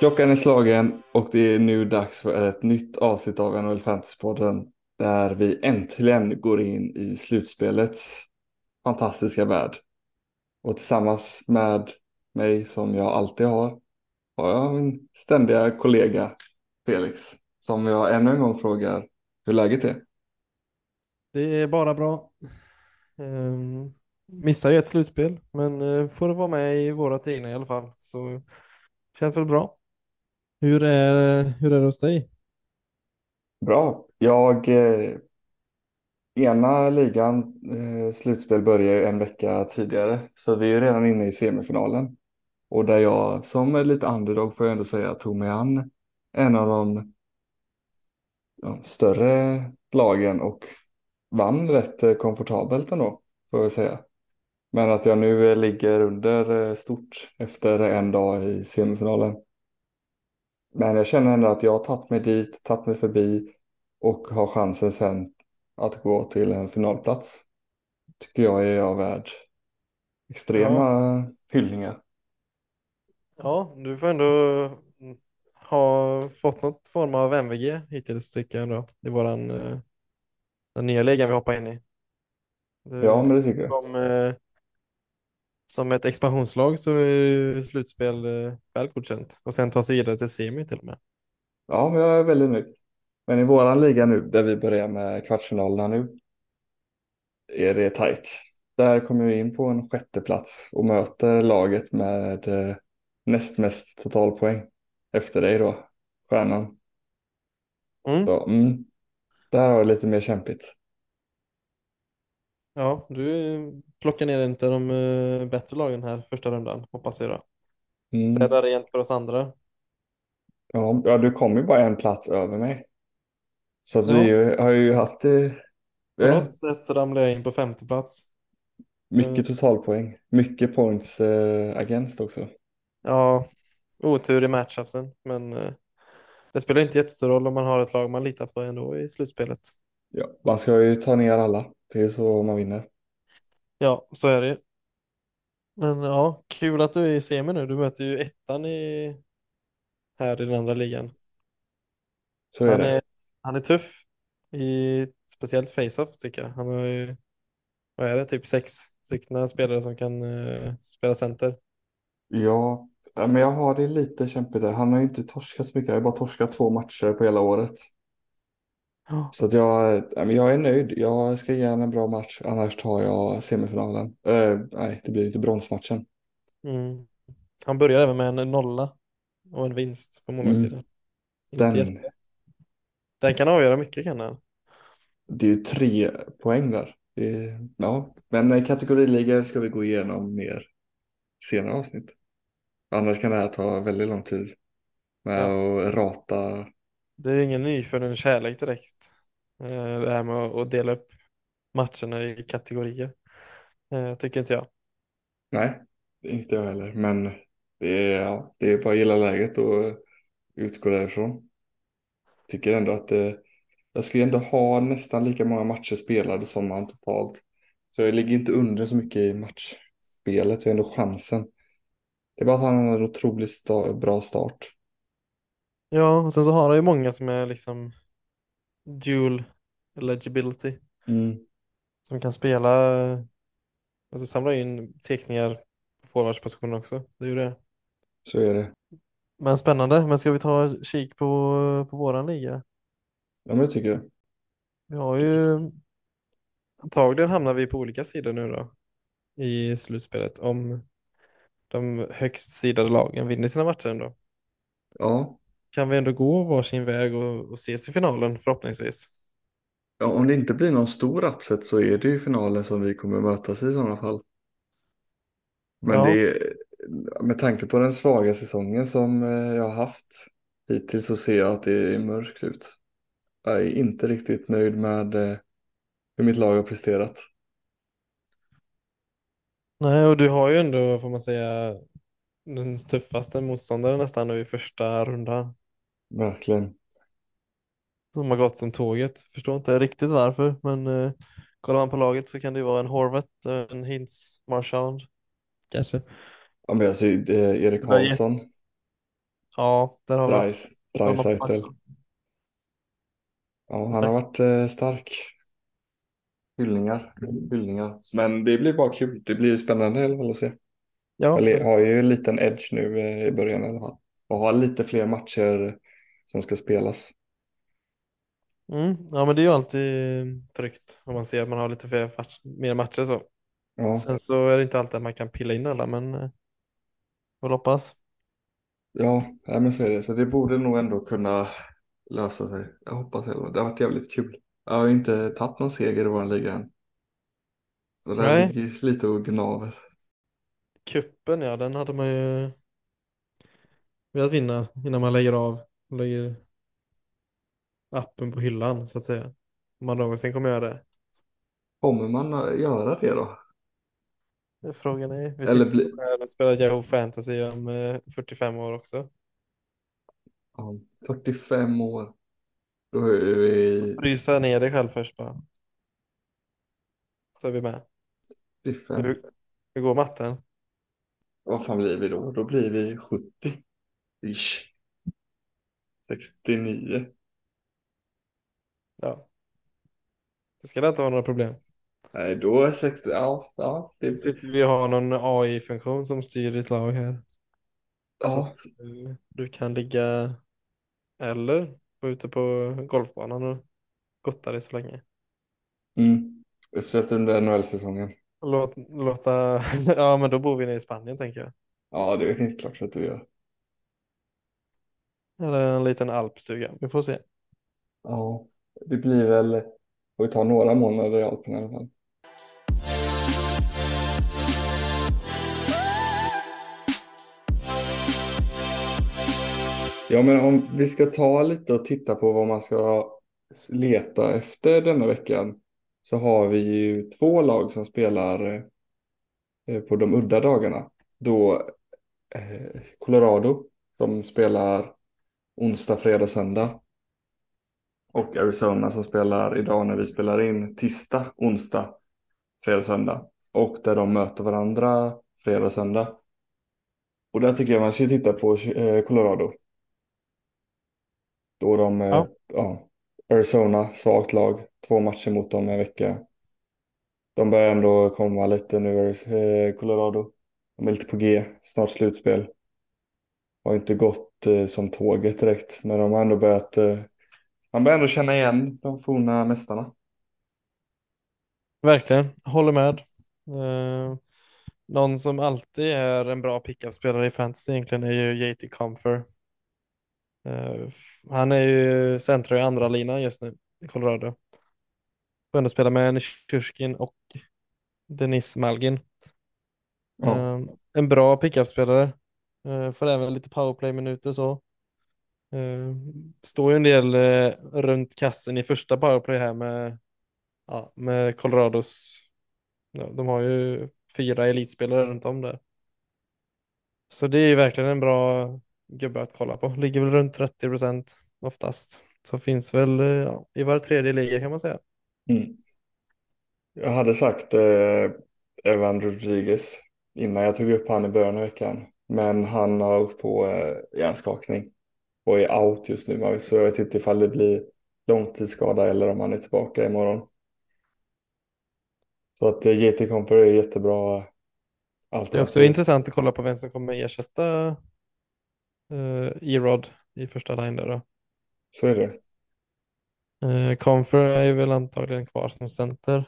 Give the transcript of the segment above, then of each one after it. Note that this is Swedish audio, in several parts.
Klockan är slagen och det är nu dags för ett nytt avsnitt av NHL Fantasy-podden där vi äntligen går in i slutspelets fantastiska värld. Och tillsammans med mig som jag alltid har har jag min ständiga kollega Felix som jag ännu en gång frågar hur läget är. Det är bara bra. Um, missar ju ett slutspel, men uh, får vara med i våra egna i alla fall. Så känns väl bra. Hur är, hur är det hos dig? Bra. Jag eh, ena ligan eh, slutspel börjar ju en vecka tidigare så vi är ju redan inne i semifinalen. Och där jag som lite underdog får jag ändå säga tog mig an en av de ja, större lagen och vann rätt eh, komfortabelt ändå får jag säga. Men att jag nu eh, ligger under eh, stort efter en dag i semifinalen. Men jag känner ändå att jag har tagit mig dit, tagit mig förbi och har chansen sen att gå till en finalplats. Tycker jag är jag värd extrema Ja. hyllningar. Ja, du får ändå ha fått något form av MVG hittills tycker jag ändå. Det är våran, uh, den nya ligan vi hoppar in i. Ja, Uh, men det tycker jag. som, uh, som ett expansionslag så är slutspel uh, väl godkänt. Och sen ta sig vidare till semi till och med. Ja, men jag är väldigt nöjd. Men i våran liga nu, där vi börjar med kvartsfinalerna nu, är det tajt. Där kommer vi in på en sjätte plats och möter laget med eh, näst mest totalpoäng. Efter dig då, stjärnan. Mm. Så mm, där har jag lite mer kämpigt. Ja, du plockar ner av de eh, bättre lagen här första rundan, hoppas jag då. Mm. Städa rent för oss andra. Ja, ja, du kom ju bara en plats över mig. Så Ja. vi ju- har ju haft det. På Ja, något sätt ramlar jag in på femte plats. mycket totalpoäng. Mycket points eh, against också. Ja, otur i matchupsen, men eh, det spelar inte jättestor roll om man har ett lag man litar på ändå i slutspelet. Ja, man ska ju ta ner alla. Det är så man vinner. Ja, så är det. Men ja, kul att du är i semi nu. Du möter ju ettan i här i den andra ligan. Så är Han det. är, han är tuff i speciellt face-off tycker jag. Han har ju, vad är det, typ sex stycken spelare som kan eh, spela center. Ja, ja, men jag har det lite kämpigt där. Han har ju inte torskat så mycket. Jag har bara torskat två matcher på hela året. Ja. Så att jag, ja, jag är nöjd. Jag ska ge en bra match. Annars tar jag semifinalen. Eh, nej, det blir inte bronsmatchen. Mm. Han börjar även med en nolla och en vinst på målvaktssidan. Inte Den, Den kan avgöra mycket kan den. det är ju tre poäng där. Är, ja, men kategoriligor ska vi gå igenom mer senare avsnitt. Annars kan det här ta väldigt lång tid med att rata. Det är ingen nyfunnen kärlek direkt. Eh, det här med att- dela upp matcherna i kategorier. Eh, tycker inte jag. Nej, inte jag heller. Men det är, ja, det är bara att gilla läget och utgå därifrån. Tycker ändå att det, jag ska ändå ha nästan lika många matcher spelade som han totalt. Så jag ligger inte under så mycket i matchspelet, så jag har ändå chansen. Det är bara att han har en otroligt sta- bra start. Ja, och sen så har han ju många som är liksom dual eligibility. Mm. Som kan spela, alltså samla in teckningar på forwardspositionen också. Det är ju det. Så är det. Men spännande. Men ska vi ta en kik på, på våran liga? Ja, men det tycker jag. Vi har ju antagligen hamnar vi på olika sidor nu då i slutspelet om de högst sidade lagen vinner sina matcher ändå. Ja. Kan vi ändå gå varsin väg och, och ses i finalen förhoppningsvis. ja, om det inte blir någon stor upset så är det ju finalen som vi kommer mötas i sådana fall. Men Ja. det är, med tanke på den svaga säsongen som eh, jag har haft hittills så ser jag att det är mörkt ut. Jag är inte riktigt nöjd med eh, hur mitt lag har presterat. Nej, och du har ju ändå, får man säga, den tuffaste motståndaren nästan nu i första rundan. Verkligen. Som har gått som tåget. Förstår inte riktigt varför, men eh, kollar man på laget så kan det ju vara en Horvat, en Hintz, Marchand. Kanske. Ja, men alltså, eh, Erik Karlsson. Ja, där har vi De har Dreisaitl. Ja, han har varit eh, stark. Hyllningar, hyllningar. Men det blir bara kul. Det blir spännande i alla fall att se. Ja, Jag har ju en liten edge nu eh, i början i alla fall. Och har lite fler matcher som ska spelas. mm, ja, men det är ju alltid tryggt om man ser att man har lite fler match, mer matcher så. Ja, Sen så är det inte alltid att man kan pilla in alla, men eh, får hoppas. ja nej, men så är det. Så det borde nog ändå kunna lösa sig. Jag hoppas det. Det har varit jävligt kul. Jag har inte tagit någon seger i vår liga än. Så Nej, ligger lite och gnaver. kuppen ja, den hade man ju velat vinna innan man lägger av lägger appen på hyllan så att säga. Om man någonsin kommer göra det. Kommer man göra det då? Frågan är, vi Eller bli... här och spelar Yahoo Fantasy om eh, 45 år också. Ja, 45 år. Då är vi Frysa ner dig själv först bara. Så är vi med. 45. Hur, hur går matten? Vad fan blir vi då? Då blir vi 70. Ish. 69. Ja. Det ska inte vara några problem. Nej, då är 60. Ja, ja. Det, Sitter vi har någon AI-funktion som styr ditt lag här. Ja. att eh, du kan ligga eller vara ute på golfbanan och gotta dig så länge. Mm. Speciellt under NHL-säsongen. Låt, låta, ja men då bor vi nere i Spanien tänker jag. Ja, det är helt klart att vi gör. Eller en liten alpstuga, vi får se. Ja, det blir väl. Får vi ta några månader i Alperna i alla fall. Ja, men om vi ska ta lite och titta på vad man ska leta efter denna veckan så har vi ju två lag som spelar eh, på de udda dagarna. Då eh, Colorado de spelar onsdag, fredag, söndag. Och Arizona som spelar idag när vi spelar in tisdag, onsdag, fredag, söndag. Och där de möter varandra fredag, söndag. Och där tycker jag man ska titta på eh, Colorado. Då de, eh, Ja. ja, Arizona, svagt lag, två matcher mot dem en vecka. De börjar ändå komma lite nu, eh, Colorado. De är lite på G, snart slutspel. Har inte gått eh, som tåget direkt, men de har ändå börjat, eh, man börjar ändå känna igen de forna mästarna. Verkligen, håller med. Eh, någon som alltid är en bra pickup-spelare i fantasy egentligen är ju JT Comfer. Eh, han är ju centrar i andra linan just nu i Colorado. Får ändå spela med Nishushkin och Denis Malgin. Ja, Eh, en bra pickup-spelare. Eh, får även lite powerplay-minuter så. Eh, står ju en del eh, runt kassen i första powerplay här med, ja, med Colorados. Ja, de har ju fyra elitspelare runt om där. Så det är ju verkligen en bra gubbe att kolla på. Ligger väl runt 30 procent oftast. Så finns väl eh, ja, i var tredje liga kan man säga. mm. Jag hade sagt eh, Evan Rodriguez innan jag tog upp han i början av veckan. Men han har på eh, hjärnskakning och är out just nu. Så jag vet inte ifall det blir långtidsskada eller om han är tillbaka imorgon. Så att eh, GT Comfer är jättebra Det är också intressant att kolla på vem som kommer ersätta eh, E-Rod i första line där då. Så är det. Eh, Confer är ju väl antagligen kvar som center.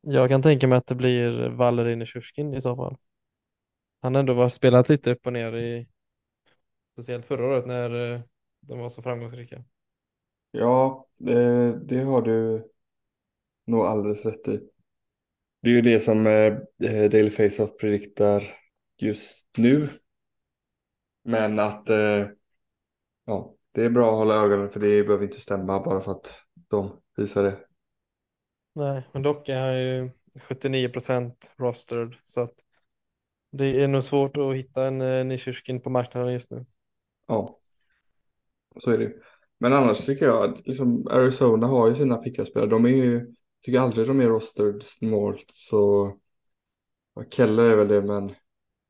Jag kan tänka mig att det blir Valerin Nishushkin i så fall. Han har ändå var spelat lite upp och ner i speciellt förra året när eh, de var så framgångsrika. Ja, det, det har du nog alldeles rätt i. Det är ju det som eh, Daily Face-Off prediktar just nu. Men att eh, ja, det är bra att hålla ögonen för det behöver inte stämma bara för att de visar det. Nej, men dock är han ju 79% rostered så att det är nog svårt att hitta en eh, Nishushkin på marknaden just nu. Ja, så är det ju. Men annars tycker jag att liksom Arizona har ju sina pickup-spelare. De är ju, tycker aldrig de är rostered snålt så Keller är väl det men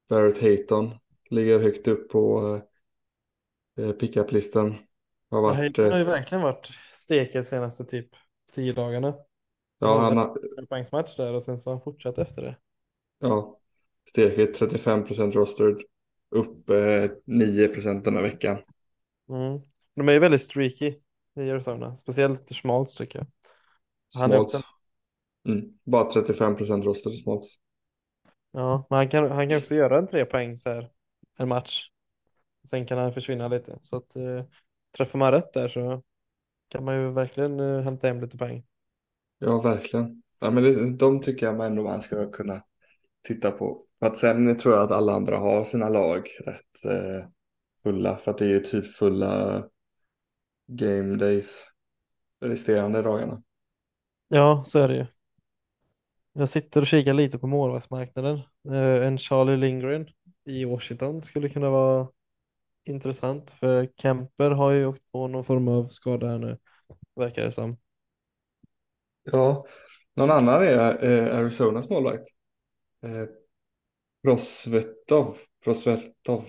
Barrett Hayton ligger högt upp på eh, pickup-listan. Har varit, Hayden eh, har ju verkligen varit steket senaste typ tio dagarna. ja, han har, en poängsmatch där och sen så har han fortsatt efter det. ja, stekigt 35% rostered. Upp eh, 9% den här veckan. Mm. De är ju väldigt streaky i Arizona, speciellt Schmaltz tycker jag. Han Smalls. Mm. Bara 35% rostered i Smalls. ja, men han kan, han kan också göra en tre poäng så här, en match. Sen kan han försvinna lite. Så att eh, träffar man rätt där så kan man ju verkligen eh, hämta hem lite poäng. Ja, verkligen. Ja, men det, de tycker jag ändå man ska kunna titta på. För att sen tror jag att alla andra har sina lag rätt eh, fulla. För att det är ju typ fulla game days resterande dagarna. Ja, så är det ju. Jag sitter och kikar lite på målvaktsmarknaden. Eh, en Charlie Lindgren i Washington skulle kunna vara intressant för Kemper har ju åkt på någon form av skada här nu, verkar det som. Ja, någon annan är eh, Arizonas målvakt. Prosvetov. Prosvetov.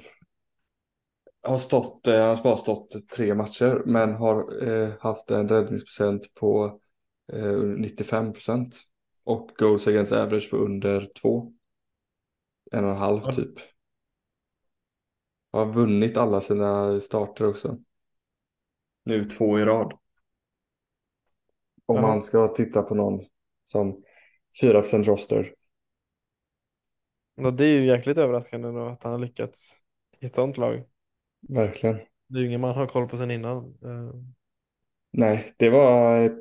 Har stått, eh, han har bara stått tre matcher men har eh, haft en räddningsprocent på eh, 95 procent. Och goals against average på under två. En och en halv typ. Har vunnit alla sina starter också. Nu två i rad. Om man ska titta på någon som 4% roster. Ja, det är ju jäkligt överraskande då att han har lyckats i ett sånt lag. Verkligen. Det är ju ingen man har koll på sen innan. Eh, Nej, det var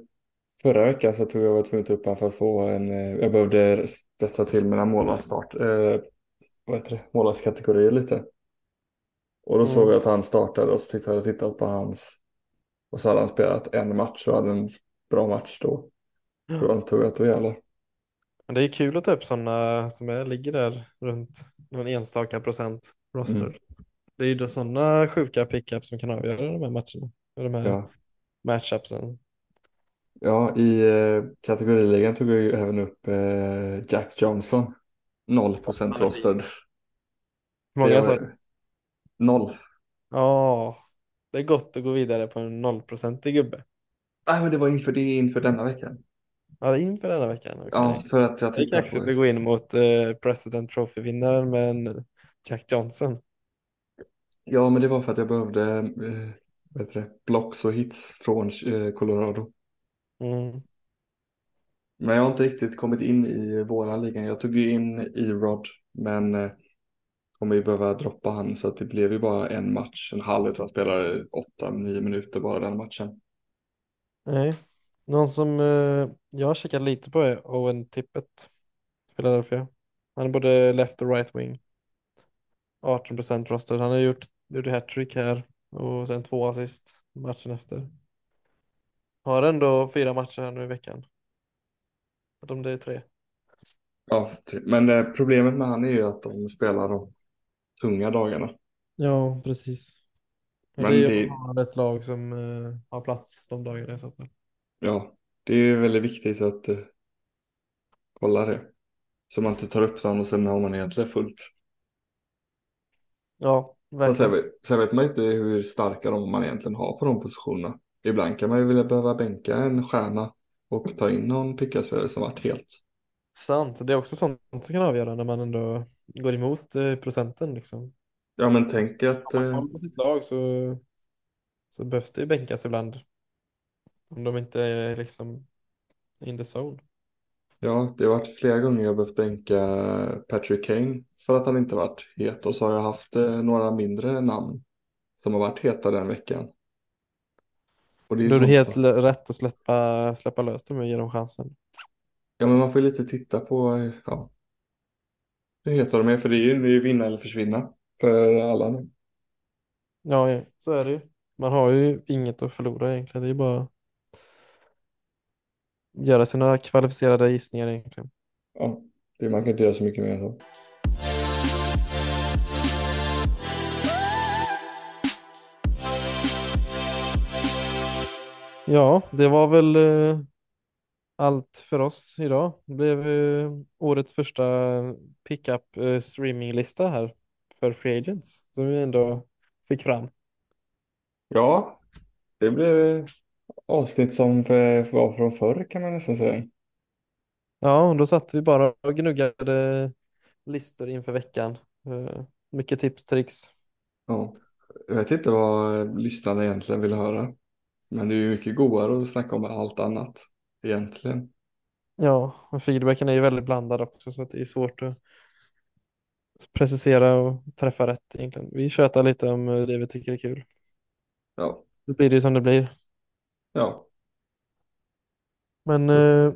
förra veckan så tror jag var tvungen att ta upp honom för att få en, eh, jag behövde spetsa till mina målvaktsstart, eh, vad heter det, målvaktskategorier lite. Och då Mm. såg jag att han startade och så tittade jag tittat på hans, och så hade han spelat en match och hade en bra match då. Då antog jag att då jävlar. Men det är kul att ta upp sådana som är, ligger där runt någon enstaka procent roster. Mm. Det är ju sådana sjuka pickups som kan avgöra de här matcherna. De här Ja. matchupsen. Ja, i eh, kategoriligan tog jag ju även upp eh, Jack Johnson. 0% rostered. Hur många sa du? Noll. Ja, det är gott att gå vidare på en nollprocentig gubbe. Nej, men det var inför det inför denna veckan. Ja, inför denna veckan. okej. Ja, för att jag Det är kaxigt på att gå in mot eh, President Trophy-vinnaren med Jack Johnson. Ja, men det var för att jag behövde eh, det, blocks och hits från eh, Colorado. Mm. Men jag har inte riktigt kommit in i våran ligan. Jag tog ju in i Rod, men eh, kommer ju behöva droppa han så att det blev ju bara en match. En halv, jag tror han spelade 8-9 minuter bara den matchen. Nej. Någon som eh, jag har kikat lite på är Owen Tippett. Philadelphia. Han är både left och right wing. 18% roster. Han har gjort, gjort hattrick här och sen två assist matchen efter. Har ändå fyra matcher här nu i veckan. Så om det är tre. Ja, men eh, problemet med han är ju att de spelar de tunga dagarna. Ja, precis. Men Men det är det- ju att ha ett lag som eh, har plats de dagarna i så fall. Ja, det är ju väldigt viktigt att eh, kolla det. Så man inte tar upp dem och sen har man egentligen fullt. Ja, Och sen, verkligen. vet- sen vet man inte hur starka de man egentligen har på de positionerna. Ibland kan man ju vilja behöva bänka en stjärna och ta in någon pickaspelare som varit helt. Sant. Det är också sånt som kan avgöra när man ändå går emot eh, procenten liksom. Ja men tänk att, Om man eh, på sitt lag så, så behövs det ju bänkas ibland. Om de inte är liksom in the zone. ja det har varit flera gånger jag behövt bänka Patrick Kane för att han inte varit het. Och så har jag haft eh, några mindre namn som har varit heta den veckan. Och det är det helt rätt att släppa, släppa lös dem och ge dem chansen. Ja men man får ju lite titta på, ja. Hur heta de är för det är ju, vinna eller försvinna för alla nu. Ja, så är det ju. Man har ju inget att förlora egentligen. Det är bara göra sina kvalificerade gissningar egentligen. Ja, det, man kan inte göra så mycket mer så. Ja, det var väl eh, allt för oss idag. Det blev eh, årets första pickup eh, streaminglista här för Free Agents som vi ändå fick fram. Ja, det blev avsnitt som var från förr kan man nästan säga. Ja, då satt vi bara och gnuggade listor inför veckan. Eh, Mycket tips, tricks. Ja. Jag vet inte vad lyssnarna egentligen vill höra. Men det är ju mycket godare att snacka om allt annat egentligen. Ja, och feedbacken är ju väldigt blandad också så det är svårt att precisera och träffa rätt egentligen. Vi tjötar lite om eh, det vi tycker är kul. Ja, Då blir det ju som det blir. Ja, Men eh,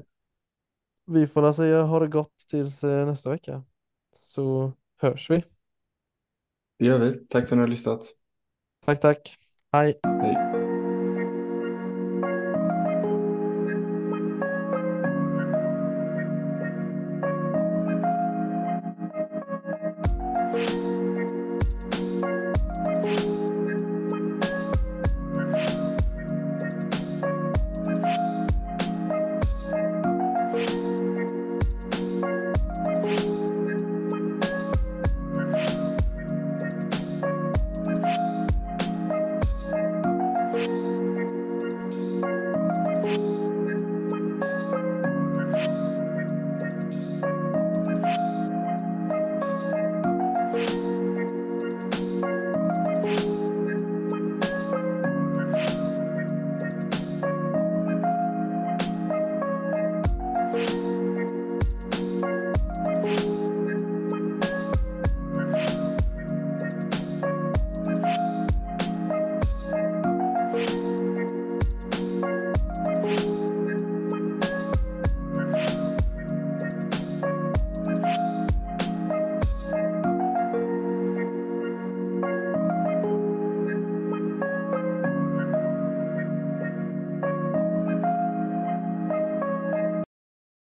vi får väl säga ha det gott tills eh, nästa vecka. Så hörs vi. det gör vi. Tack för att ni har lyssnat. Tack, tack. Hej. Hej.